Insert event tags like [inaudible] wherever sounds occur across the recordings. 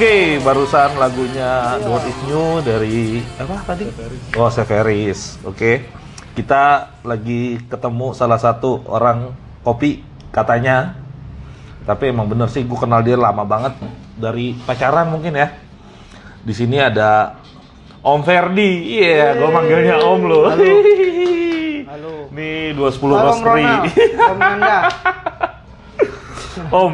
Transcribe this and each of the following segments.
Oke, barusan lagunya What Is New dari apa tadi? Oh, Severis. Oke. Kita lagi ketemu salah satu orang kopi katanya. Tapi emang bener sih, gue kenal dia lama banget dari pacaran mungkin ya. Di sini ada Om Ferdi. Iya, gue manggilnya Om loh. Halo. Halo. Nih 210 Halo, Om Roastery. Om Nanda. [laughs] Om,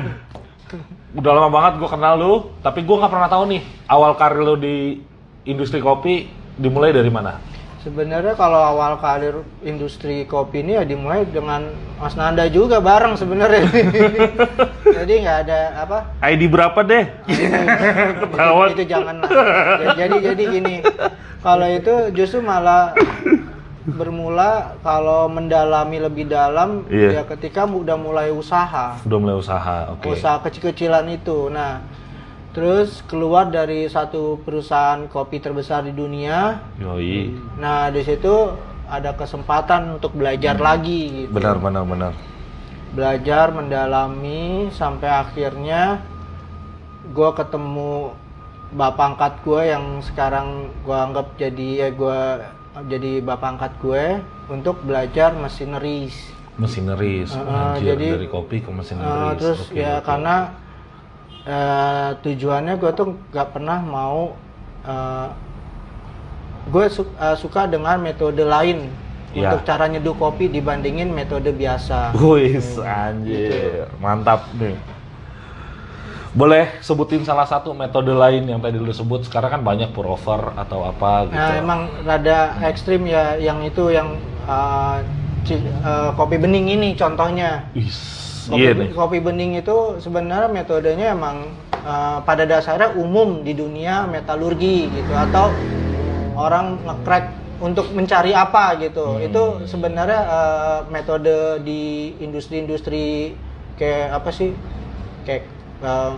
udah lama banget gue kenal lu, tapi gue nggak pernah tahu nih awal karir lu di industri kopi dimulai dari mana? Sebenarnya kalau awal karir industri kopi ini ya dimulai dengan Mas Nanda juga bareng sebenarnya. [laughs] Jadi nggak ada apa? ID berapa deh? [laughs] Ketahuan. itu jangan lah. Ya, Jadi jadi gini, kalau itu justru malah bermula kalau mendalami lebih dalam Iya. ya ketika udah mulai usaha. Udah mulai usaha, oke. usaha kecil-kecilan itu. Nah, terus keluar dari satu perusahaan kopi terbesar di dunia. Yoi, Nah, di situ ada kesempatan untuk belajar lagi gitu. benar benar benar. Belajar mendalami sampai akhirnya gue ketemu bapak angkat gue yang sekarang gue anggap jadi ya gue jadi bapak angkat gue untuk belajar machineries. Masineris, Uh, anjir jadi, dari kopi ke Uh, masineris. terus Oke, ya oke. karena eh, tujuannya gue tuh nggak pernah mau gue suka dengan metode lain Ya. untuk cara nyeduh kopi dibandingin metode biasa. Wis, anjir, mantap nih. Boleh sebutin salah satu metode lain yang tadi lu sebut. Sekarang kan banyak pour over atau apa gitu. Nah emang rada ekstrim ya yang itu yang ci- eh, kopi bening ini contohnya. Wis, Kopi, iya nih. kopi bening itu sebenarnya metodenya emang eh, pada dasarnya umum di dunia metalurgi gitu atau orang nge-crack untuk mencari apa gitu. Hmm. Itu sebenarnya eh, metode di industri-industri kayak apa sih? Kayak eh,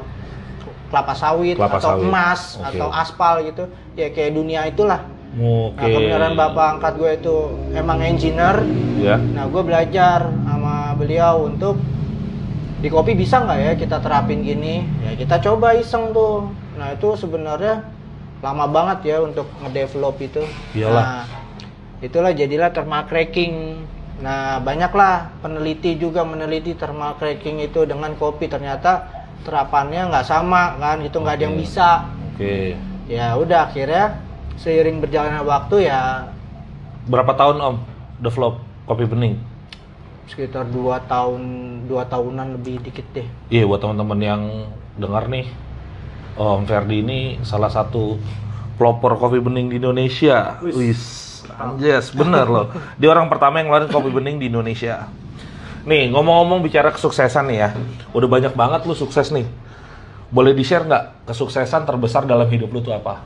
kelapa sawit Kelapa atau sawit. emas Oke. atau aspal gitu. Ya kayak dunia itulah. Oke. Nah, kebenaran bapak angkat gue itu emang engineer. Ya. Nah, gue belajar sama beliau untuk di kopi bisa nggak ya kita terapin gini? Ya kita coba iseng tuh. Nah itu sebenarnya lama banget ya untuk ngedevelop itu. Iyalah. Nah, itulah jadilah thermal cracking. Nah banyaklah peneliti juga meneliti thermal cracking itu dengan kopi ternyata terapannya nggak sama kan, itu nggak ada yang bisa. Oke. Ya udah akhirnya seiring berjalannya waktu ya Berapa tahun Om develop kopi bening? sekitar dua tahun dua tahunan lebih dikit deh. Iya buat teman-teman yang dengar nih, Om Ferdi ini salah satu pelopor kopi bening di Indonesia. Wis, anjes, bener loh. Dia orang pertama yang ngeluarin kopi bening di Indonesia. Nih ngomong-ngomong bicara kesuksesan nih ya, udah banyak banget lu sukses nih. Boleh di share nggak kesuksesan terbesar dalam hidup lu tuh apa?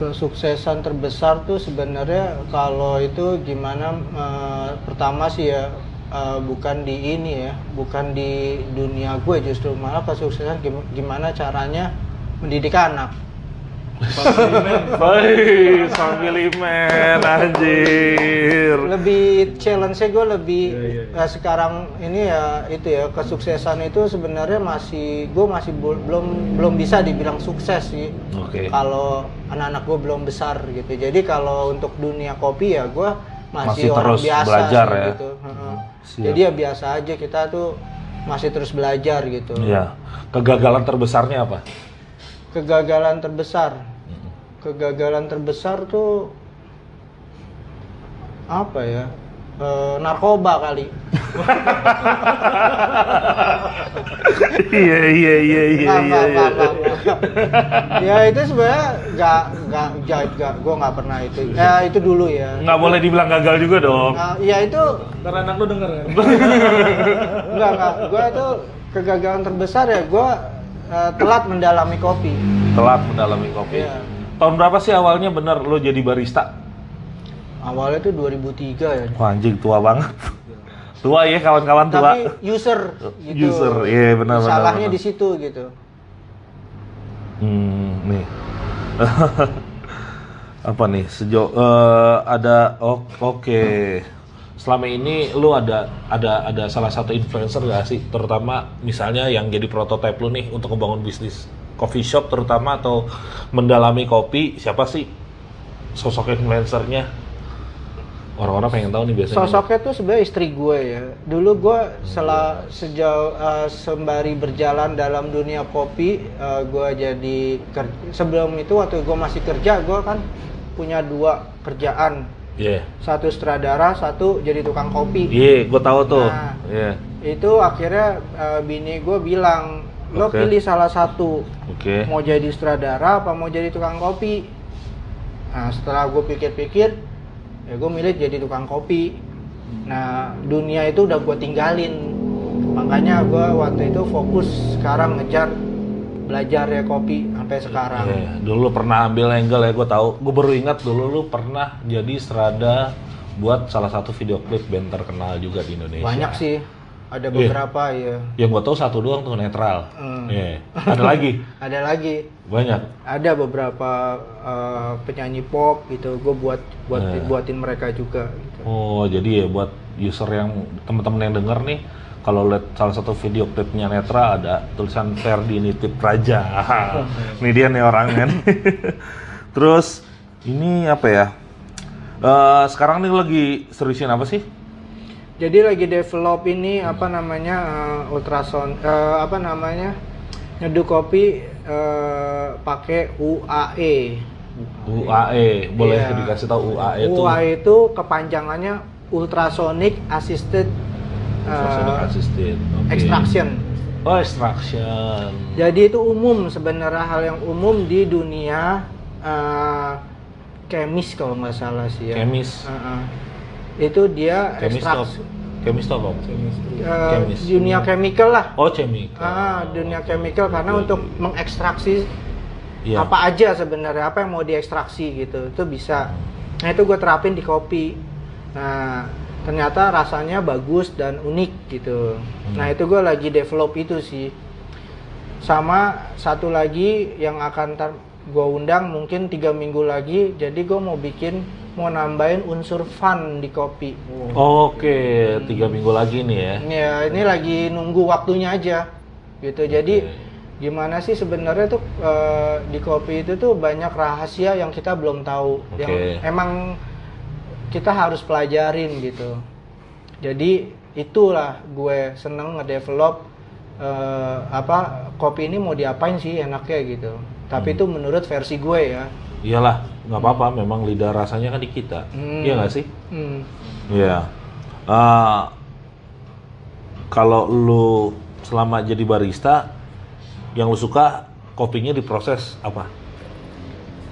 Kesuksesan terbesar tuh sebenarnya kalau itu gimana eh, pertama sih ya eh, bukan di ini ya, bukan di dunia gue justru malah kesuksesan gim- gimana caranya mendidik anak. Baik, family man, anjir. lebih challenge-nya gue lebih eh, sekarang ini ya itu ya kesuksesan itu sebenarnya masih gue masih belum belum bisa dibilang sukses sih Oke. kalau anak-anak gue belum besar gitu jadi kalau untuk dunia kopi ya gue masih, Masih orang terus biasa belajar sih, ya. gitu Heeh. Siap. jadi ya biasa aja kita tuh masih terus belajar gitu Iya. Kegagalan terbesarnya apa? kegagalan terbesar kegagalan terbesar tuh apa ya Eh, narkoba kali Iya iya iya iya Nggak, iya. nggak, iya. nggak, nggak, nggak. ya itu sebenarnya nggak nggak nggak nggak gue nggak pernah itu ya itu dulu ya Nggak boleh dibilang gagal juga dong. Nah, ya itu Ntar anak lu denger kan? Enggak, enggak. Gue itu kegagalan terbesar ya gue eh, telat mendalami kopi. Telat mendalami kopi. Iya. Tahun berapa sih awalnya bener lo jadi barista? Awalnya itu 2003 ya. Wah anjing tua banget. tua ya kawan-kawan tua. Tapi user gitu. User, iya, benar, benar, Salahnya di situ gitu. Hmm, nih. [laughs] apa nih? Sejauh eh, ada oh, oke. selama ini lu ada ada ada salah satu influencer gak sih terutama misalnya yang jadi prototipe lu nih untuk membangun bisnis coffee shop terutama atau mendalami kopi siapa sih sosok influencernya orang-orang pengen tahu nih biasanya Sosoknya tuh sebenarnya istri gue ya. Dulu gue setelah sejauh eh, sembari berjalan dalam dunia kopi, eh, gue jadi ker- sebelum itu waktu gue masih kerja, gue kan punya dua kerjaan. iya Satu sutradara, satu jadi tukang kopi. iya gue tahu tuh Nah. iya Itu akhirnya eh, bini gue bilang, lo pilih salah satu. oke Mau jadi sutradara apa mau jadi tukang kopi? Nah setelah gue pikir-pikir, ya gue milih jadi tukang kopi. Nah dunia itu udah gue tinggalin. Makanya gue waktu itu fokus sekarang ngejar belajar ya kopi sampai sekarang. Iya, dulu lu pernah ambil angle ya gue tahu gue baru ingat dulu lu pernah jadi serada buat salah satu video klip band terkenal juga di Indonesia Banyak sih, ada Iya. beberapa ya. yang gue tahu satu doang tuh netral Hmm. Iya. ada lagi [laughs] Ada lagi, banyak ada beberapa eh, penyanyi pop gitu. Gue buat buat Nah. buatin mereka juga. Gitu. Oh, jadi ya buat user yang teman-teman yang denger nih, kalau lihat salah satu video klipnya Netra ada tulisan Ferdi Nitip Raja. [laughs] ini dia nih orangnya. nih. [laughs] Terus ini apa ya? Eh, sekarang nih lagi seriusin apa sih? Jadi lagi develop ini apa namanya eh, ultrasound eh, apa namanya nyeduh kopi eh, pakai UAE. UAE, boleh Iya. dikasih tahu UAE itu? UAE itu kepanjangannya ultrasonic assisted assisted. Oke. extraction. Oh, extraction. Jadi itu umum sebenarnya hal yang umum di dunia eh, kemis kalau nggak salah sih ya. Kemis. Heeh. Itu dia Kemis tuh apa? eh, Kemis. dunia chemical lah. Oh, chemical. Ah, dunia chemical karena untuk oke. mengekstraksi Iya. apa aja sebenarnya apa yang mau diekstraksi gitu itu bisa. Nah itu gue terapin di kopi. Nah ternyata rasanya bagus dan unik gitu. Hmm. Nah itu gue lagi develop itu sih. Sama satu lagi yang akan gue undang mungkin tiga minggu lagi. Jadi gue mau bikin mau nambahin unsur fun di kopi. Oke, tiga minggu lagi nih ya. Ya ini lagi nunggu waktunya aja gitu. Jadi gimana sih sebenarnya tuh eh, di kopi itu tuh banyak rahasia yang kita belum tahu yang Oke. emang kita harus pelajarin gitu. Jadi itulah gue seneng ngedevelop eh, apa kopi ini mau diapain sih enaknya gitu. Tapi Hmm. itu menurut versi gue ya. Iyalah, nggak apa-apa. Memang lidah rasanya kan di kita. Hmm. Iya nggak sih? Hmm. Iya. Eh, kalau lu selama jadi barista, yang lu suka kopinya diproses apa?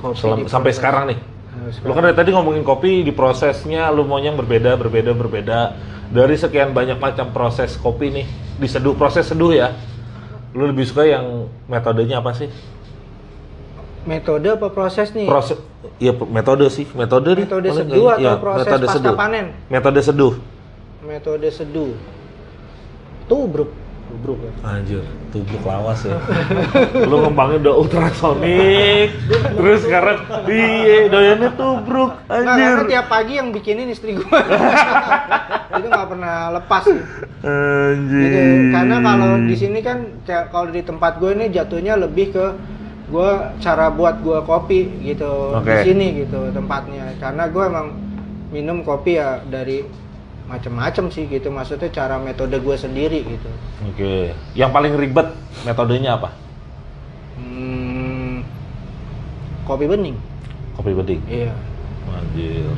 Kopi Selam- di sampai sekarang nih. Nah, Lu kan dari tadi ngomongin kopi di prosesnya lu maunya yang berbeda, berbeda, berbeda. Dari sekian banyak macam proses kopi nih, diseduh proses seduh ya. Lu lebih suka yang metodenya apa sih? Metode apa proses nih? Proses Iya, metode sih, metode deh. Metode seduh kayak- atau iya, proses metode pasca seduh. panen? Metode seduh. Metode seduh. Tubruk. Tubruk ya. Anjir, tubruk lawas ya. [laughs] Lu ngembangin udah ultrasonik, terus sekarang iya doyannya tubruk, Nah, anjir. tiap pagi yang bikinin istri gue. [laughs] itu nggak pernah lepas. sih. Anjir. Gitu. Karena kalau di sini kan kalau di tempat gue ini jatuhnya lebih ke gue cara buat gue kopi gitu di Oke. sini gitu tempatnya. Karena gue emang minum kopi ya dari macem-macem sih gitu. Maksudnya cara metode gue sendiri gitu. Oke, yang paling ribet metodenya apa? Hmm, kopi bening. Kopi bening. Iya. Anjir.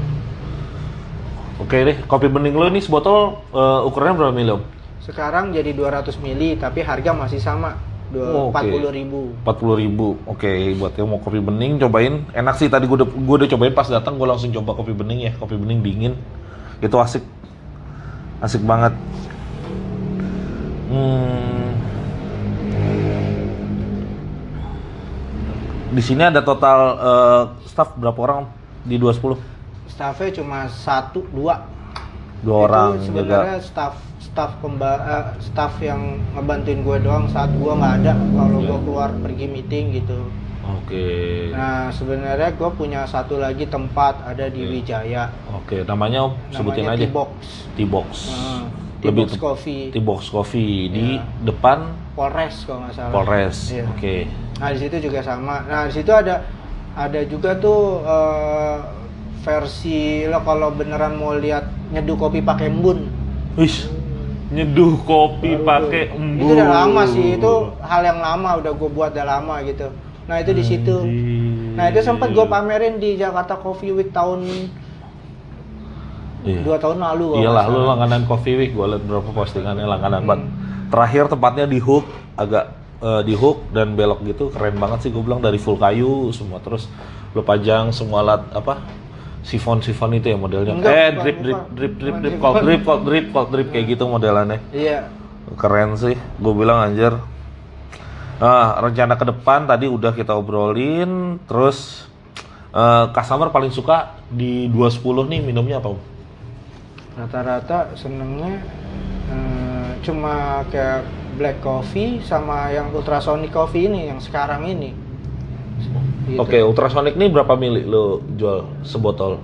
Oke deh, kopi bening lo ini sebotol eh, ukurannya berapa mili? Om? Sekarang jadi 200 mili tapi harga masih sama. Oh. Dua- 40 ribu. 40 ribu. Oke, buat yang mau kopi bening cobain. Enak sih tadi gue udah gue udah cobain pas datang gue langsung coba kopi bening ya. Kopi bening dingin. Itu asik. Asik banget. Hmm. Di sini ada total eh, staff berapa orang di 210? Staffnya cuma satu dua. Dua Itu orang sebenarnya jaga. staff staff pemba eh, staff yang ngebantuin gue doang saat gue nggak ada kalau Iya. gue keluar pergi meeting gitu Oke. Nah sebenarnya gue punya satu lagi tempat ada di Oke. Wijaya. Oke, namanya Om sebutin Namanya aja. T-Box. T-Box. Lebih T-Box Coffee. T-Box Coffee di Iya. depan Polres kalau nggak salah. Polres. Iya. Oke. Nah di situ juga sama. Nah di situ ada ada juga tuh eh, versi lo kalau beneran mau lihat nyeduh kopi pakai embun. Wis. Nyeduh kopi pakai embun. Itu udah lama sih. Itu hal yang lama udah gue buat udah lama gitu. Nah itu di situ. Nah itu sempat gue pamerin di Jakarta Coffee Week tahun Iya. dua tahun lalu. Iyalah, lu langganan Coffee Week, gue liat beberapa postingannya langganan Hmm. banget. Terakhir tempatnya di Hook, agak eh, di Hook dan belok gitu, keren banget sih gue bilang dari full kayu semua. Terus lu pajang semua alat apa? Sifon-sifon itu ya modelnya. Enggak, eh, bukan, drip, drip, bukan. drip, drip, drip, cold drip, cold drip, cold drip kayak gitu modelannya. Iya. Keren sih, gue bilang anjir. Nah, rencana ke depan tadi udah kita obrolin, terus eh, customer paling suka di 210 nih minumnya apa? Rata-rata senengnya eh, cuma kayak black coffee sama yang ultrasonic coffee ini yang sekarang ini. Gitu. Oke, ultrasonic nih berapa mili lo jual sebotol?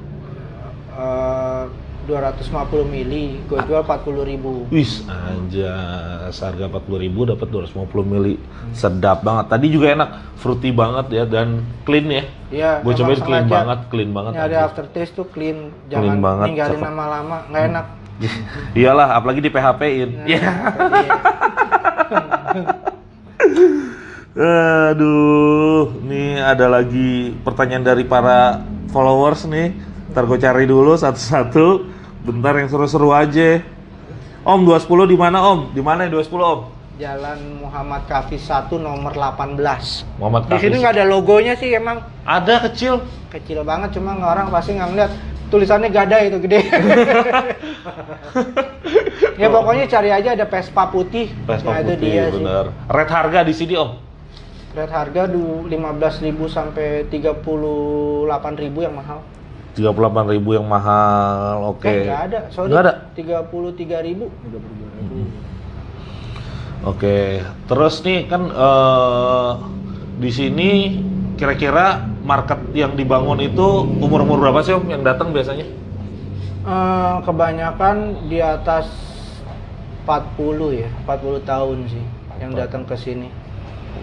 Eh, 250 mili, gue jual 40 ribu. Wis, anjas, harga 40.000 dapat 250 mili. Sedap banget. Tadi juga enak, fruity banget ya dan clean ya. Iya. Gue cobain clean sengaja. banget, clean banget. Ini ada aftertaste tuh clean, Clean jangan banget, ninggalin lama-lama, nggak enak. [laughs] Iyalah, apalagi di PHP-in. Nah, Iya. [laughs] Aduh, nih ada lagi pertanyaan dari para followers nih. Ntar gue cari dulu satu-satu. Bentar yang seru-seru aja. Om 210 di mana Om? Di mana 210 Om? Jalan Muhammad Kafi 1 nomor 18. Muhammad Di sini nggak ada logonya sih emang Ada kecil. kecil banget cuma nggak orang pasti nggak ngeliat tulisannya gada itu gede. [laughs] ya pokoknya cari aja ada Vespa putih. Vespa Nah, itu putih, dia sih. bener. Red harga di sini Om. Red harga du 15.000 sampai 38.000 yang mahal. 38.000 yang mahal. Oke. Eh, nggak ada, sorry. Nggak ada. 33.000. Oke, terus nih kan eh, di sini kira-kira market yang dibangun itu umur-umur berapa sih om yang datang biasanya? Eh, kebanyakan di atas 40 ya, 40 tahun sih yang datang ke sini.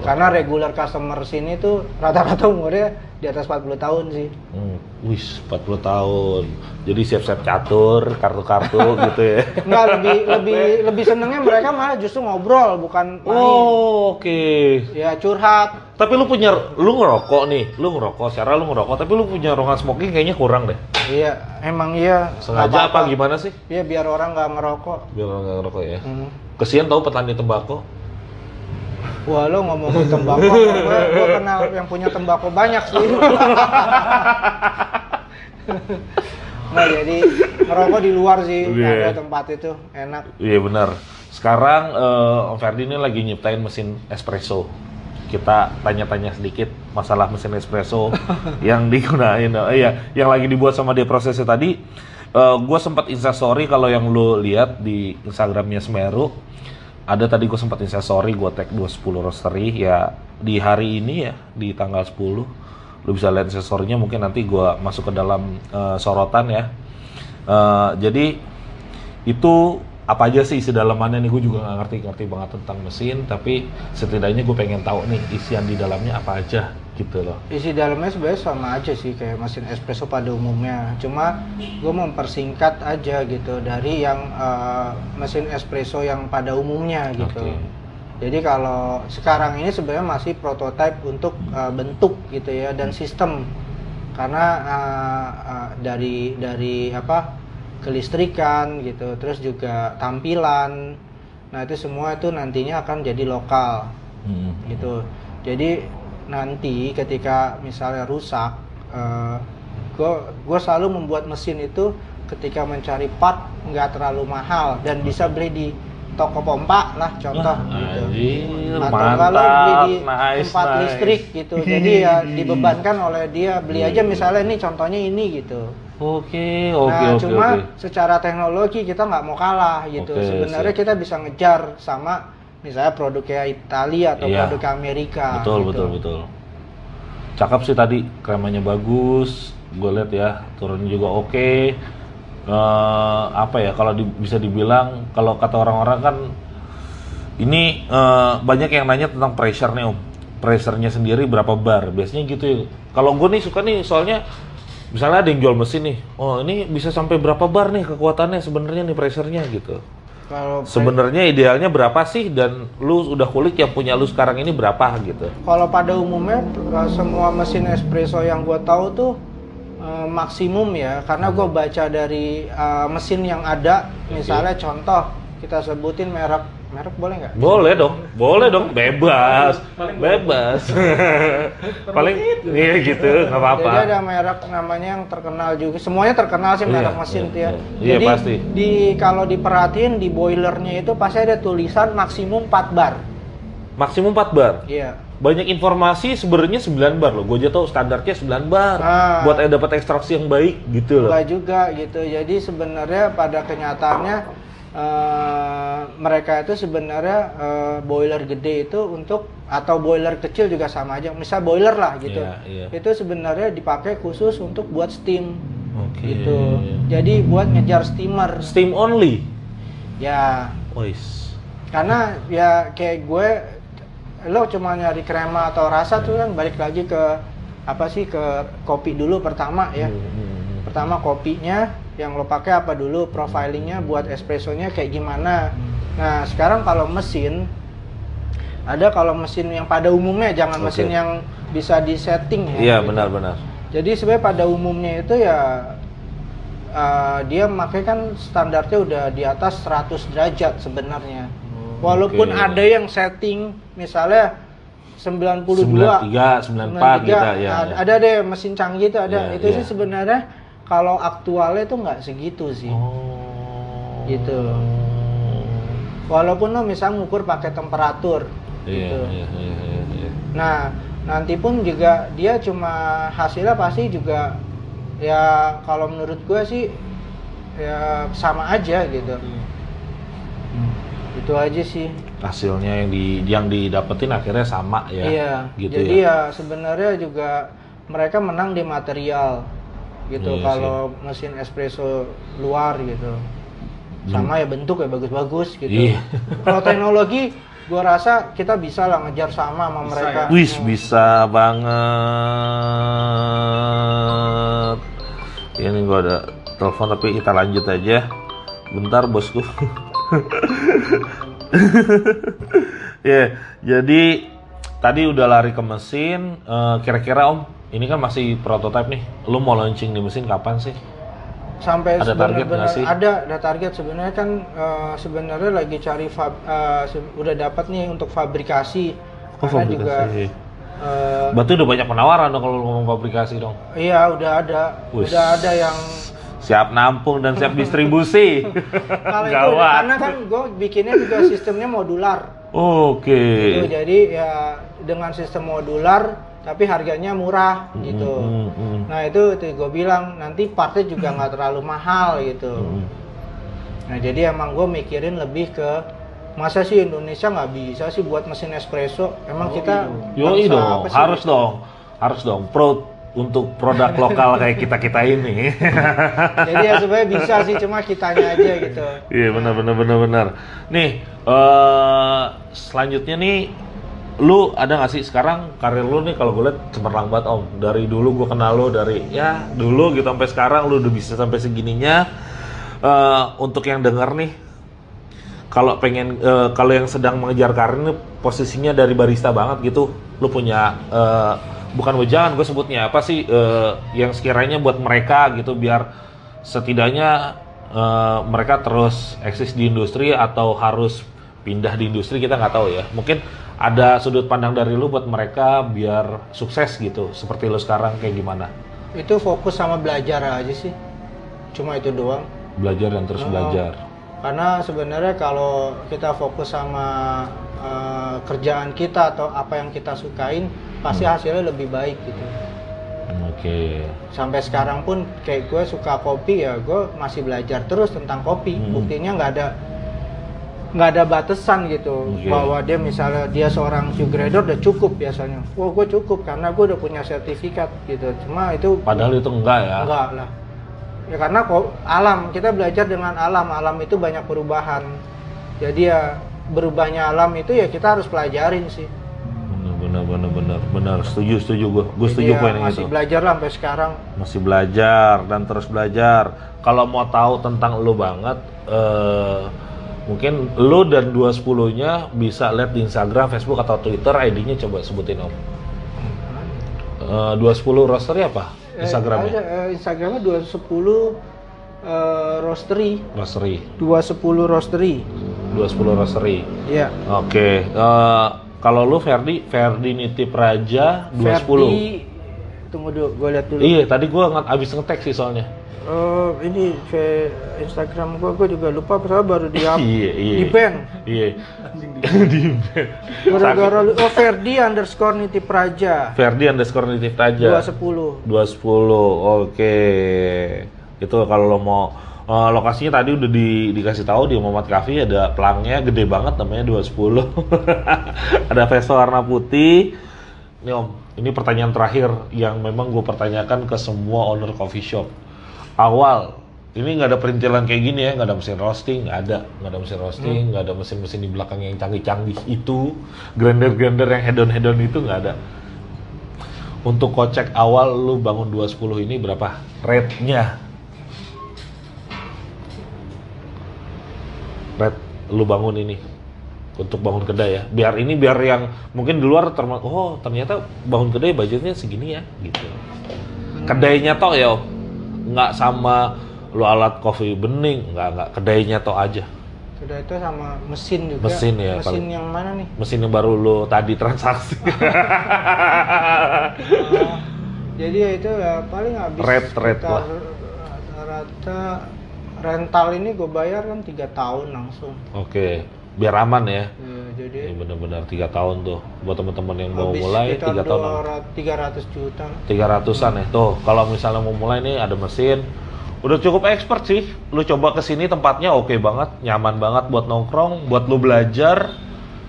Karena regular customer sini tuh rata-rata umurnya di atas 40 tahun sih. Hmm, wis 40 tahun. Jadi siap-siap catur, kartu-kartu [laughs] gitu ya. Enggak lebih lebih lebih senengnya mereka malah justru ngobrol bukan main. Oh, oke. Ya curhat. Tapi lu punya lu ngerokok nih, lu ngerokok, secara lu ngerokok, tapi lu punya ruangan smoking kayaknya kurang deh. Iya, emang iya. Sengaja nggak apa gimana sih? Iya biar orang nggak ngerokok. Biar orang nggak ngerokok ya. Hmm. Kesian tahu petani tembakau. Wah lo ngomongin tembakau, [laughs] gue, gue kenal yang punya tembakau banyak sih. [laughs] Nggak jadi ngerokok di luar sih, Iya. ada tempat itu enak. Iya benar. Sekarang eh, Om Ferdi ini lagi nyiptain mesin espresso. Kita tanya-tanya sedikit masalah mesin espresso [laughs] yang digunain. Eh, iya, yang lagi dibuat sama dia prosesnya tadi. gue sempat instastory kalau yang lo lihat di Instagramnya Semeru. Ada tadi gue sempat instastory, gue tag 210 roastery ya di hari ini ya di tanggal 10 lu bisa lihat instastorynya mungkin nanti gue masuk ke dalam eh, sorotan ya. Eh, jadi itu apa aja sih isi dalamannya nih gue juga nggak ngerti ngerti banget tentang mesin tapi setidaknya gue pengen tahu nih isian di dalamnya apa aja gitu loh Isi dalamnya sebenarnya sama aja sih kayak mesin espresso pada umumnya. Cuma gue mempersingkat aja gitu dari yang eh, mesin espresso yang pada umumnya gitu. Oke. Jadi kalau sekarang ini sebenarnya masih prototipe untuk eh, bentuk gitu ya dan sistem karena eh, eh, dari dari apa kelistrikan gitu, terus juga tampilan. Nah itu semua itu nantinya akan jadi lokal. Hmm. gitu. Jadi nanti ketika misalnya rusak gue gue selalu membuat mesin itu ketika mencari part nggak terlalu mahal dan bisa beli di toko pompa lah contoh Wah, gitu. anjir, atau kalau beli di nice, tempat nice. listrik gitu. Jadi ya [laughs] dibebankan oleh dia beli aja misalnya ini contohnya ini gitu Oke, oke, nah oke, cuma oke. secara teknologi kita nggak mau kalah gitu Oke, sebenarnya siap. kita bisa ngejar sama misalnya produk kayak Italia atau Iya. produk Amerika Betul, gitu. betul, betul. cakep sih tadi kremanya bagus gue lihat ya turunnya juga oke Eh, apa ya kalau di- bisa dibilang kalau kata orang-orang kan ini eh, banyak yang nanya tentang pressure nih om pressure-nya sendiri berapa bar biasanya gitu ya kalau gue nih suka nih soalnya misalnya ada yang jual mesin nih oh ini bisa sampai berapa bar nih kekuatannya sebenarnya nih pressure-nya gitu. Kalau sebenarnya idealnya berapa sih? Dan lu udah kulik yang punya lu sekarang ini berapa gitu. Kalau pada umumnya eh, semua mesin espresso yang gue tahu tuh eh, maksimum ya. Karena gue baca dari eh, mesin yang ada. Misalnya contoh kita sebutin merek merek boleh nggak boleh dong boleh dong bebas bebas [laughs] paling iya gitu nggak apa-apa Jadi ada merek namanya yang terkenal juga. Semuanya terkenal sih Iya, merek mesin iya, tuh ya. iya. Iya, Jadi pasti. di kalau diperhatiin di boilernya itu pasti ada tulisan maksimum 4 bar. maksimum 4 bar Iya. banyak informasi sebenarnya 9 bar loh gue aja tau standarnya 9 bar Ah. buat dapat ekstraksi yang baik gitu loh Enggak juga gitu. Jadi sebenarnya pada kenyataannya eh, mereka itu sebenarnya eh, boiler gede itu untuk atau boiler kecil juga sama aja. Misal boiler lah gitu. Iya, iya. Itu sebenarnya dipakai khusus untuk buat steam oke gitu. Jadi buat ngejar steamer. steam only Ya, Wais. karena ya kayak gue lo cuma nyari krema atau rasa tuh kan balik lagi ke apa sih ke kopi dulu pertama ya Hmm, hmm, hmm. pertama kopinya yang lo pakai apa dulu profilingnya buat espressonya kayak gimana nah sekarang kalau mesin ada kalau mesin yang pada umumnya jangan Oke. mesin yang bisa disetting ya iya gitu. benar-benar jadi sebenarnya pada umumnya itu ya uh, dia pakai kan standarnya udah di atas 100 derajat sebenarnya. Walaupun oke. ada yang setting misalnya 92 93, 94 gitu ya, ada, ya. ada deh mesin canggih itu ada. Ya, itu ya. sih sebenarnya kalau aktualnya itu nggak segitu sih. oh Gitu. Walaupun lo misalnya ngukur pakai temperatur iya gitu. iya iya iya, iya. Nah, nanti pun juga dia cuma hasilnya pasti juga ya kalau menurut gue sih ya sama aja gitu. Itu aja sih. hasilnya yang di yang didapetin akhirnya sama ya iya. gitu Jadi ya ya sebenarnya juga mereka menang di material gitu Iya kalau mesin espresso luar gitu. Sama ya bentuk ya bagus-bagus gitu. Iya. Kalau teknologi gua rasa kita bisa lah ngejar sama sama mereka. Wis Hmm. bisa banget. Ini gua ada telepon tapi kita lanjut aja. Bentar bosku. [laughs] Ya, jadi tadi udah lari ke mesin. Eh, Kira-kira Om, ini kan masih prototype nih. Lu mau launching di mesin kapan sih? sampai Ada target nggak sih? ada ada target sebenarnya kan eh, sebenarnya lagi cari fab, se- udah dapat nih untuk fabrikasi Oh, karena juga fabrikasi. eh, Berarti udah banyak penawaran dong kalau ngomong fabrikasi dong. iya udah ada Wis. udah ada yang Siap nampung dan siap distribusi. [laughs] kalau itu karena kan gue bikinnya juga sistemnya modular Oke. gitu jadi ya dengan sistem modular tapi harganya murah gitu Hmm, hmm, nah itu gue bilang nanti partnya juga nggak terlalu mahal gitu hmm. Nah jadi emang gue mikirin lebih ke masa sih Indonesia nggak bisa sih buat mesin espresso? Emang kita Yoi bangsa dong, harus dong, harus dong. Proud untuk produk lokal kayak kita kita ini. [laughs] Jadi ya sebenarnya bisa sih, cuma kitanya aja gitu. Iya benar benar benar benar. Nih eh selanjutnya nih, lu ada nggak sih sekarang karir lu nih kalau gue lihat cemerlang banget om. Dari dulu gue kenal lu dari ya dulu gitu sampai sekarang lu udah bisa sampai segininya. Eh untuk yang denger nih, kalau pengen eh, kalau yang sedang mengejar karir ini posisinya dari barista banget gitu, lu punya eh, bukan wejangan gue sebutnya apa sih eh, yang sekiranya buat mereka gitu biar setidaknya eh, mereka terus eksis di industri atau harus pindah di industri kita nggak tahu ya. Mungkin ada sudut pandang dari lu buat mereka biar sukses gitu seperti lu sekarang kayak gimana? Itu fokus sama belajar aja sih. Cuma itu doang. Belajar dan terus Oh. belajar. Karena sebenarnya kalau kita fokus sama eh, kerjaan kita atau apa yang kita sukain, pasti hasilnya lebih baik gitu. Oke. Sampai sekarang pun kayak gue suka kopi ya, gue masih belajar terus tentang kopi. Hmm. Buktinya nggak ada nggak ada batasan gitu Oke. bahwa dia misalnya dia seorang shoe grader udah cukup biasanya wah gue cukup karena gue udah punya sertifikat gitu cuma itu Padahal itu enggak ya. enggak lah ya karena kok alam kita belajar dengan alam alam itu banyak perubahan jadi ya berubahnya alam itu ya kita harus pelajarin sih Benar, benar, benar, benar. Setuju, setuju gue. Gue setuju ya poin masih itu. belajar lah sampai sekarang Masih belajar dan terus belajar. Kalau mau tahu tentang lu banget, eh, mungkin lu dan 210-nya bisa lihat di Instagram, Facebook atau Twitter. ID-nya coba sebutin om. Eh, 210 roastery apa? Instagramnya? Eh, ada, eh, Instagramnya 210 eh, roastery Roastery. 210 roastery 210 roastery. ya Oke. eh, kalau lu Ferdi, Ferdi Nitip Raja 210. Ferdi tunggu dulu gue lihat dulu Iya, tadi gua nge- abis ngetek sih soalnya. Eh, ini fe- Instagram gue gue juga lupa soalnya baru di up [laughs] Iya, iya. di ban Iya. di gara-gara lu- oh Ferdi underscore nitip raja Ferdi underscore Nitip Raja. 210 210. Oke. Itu kalau lo mau eh, lokasinya tadi udah di, dikasih tahu di Muhammad Cafe ada pelangnya gede banget namanya 210. [laughs] ada Vespa warna putih. Ini Om, ini pertanyaan terakhir yang memang gue pertanyakan ke semua owner coffee shop. Awal ini nggak ada perintilan kayak gini ya, nggak ada mesin roasting, nggak ada, nggak ada mesin roasting, nggak ada mesin-mesin di belakang yang canggih-canggih itu, grinder-grinder yang hedon-hedon itu nggak ada. Untuk kocek awal lu bangun 210 ini berapa? Rate-nya? Rate lu bangun ini untuk bangun kedai ya. Biar ini biar yang mungkin di luar terma oh ternyata bangun kedai budgetnya segini ya gitu. Kedainya toh ya, nggak sama lu alat kopi bening, nggak nggak kedainya toh aja. sudah itu sama mesin juga Mesin ya, mesin paling- yang mana nih Mesin yang baru lu tadi transaksi. [laughs] Oh, jadi ya itu ya paling habis sekitar lah. rata-rata rental ini gue bayar kan tiga tahun langsung Oke, biar aman ya. Ya, jadi Ini bener-bener tiga tahun tuh. Buat teman-teman yang mau mulai tiga tahun. 200 300 juta. Tiga ratusan ya tuh. Kalau misalnya mau mulai nih ada mesin. Udah cukup expert sih. Lu coba ke sini tempatnya oke banget nyaman banget buat nongkrong buat lu belajar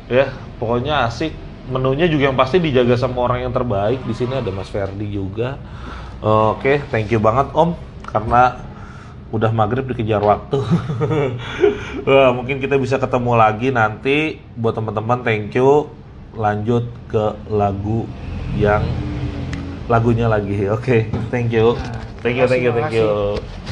ya. Pokoknya asik. Menunya juga yang pasti dijaga sama orang yang terbaik. Di sini ada Mas Ferdi juga. Oke thank you banget Om. Karena udah maghrib dikejar waktu [laughs] Wah, mungkin kita bisa ketemu lagi nanti buat teman-teman thank you lanjut ke lagu yang lagunya lagi. Oke, thank you. Thank you, thank you, thank you.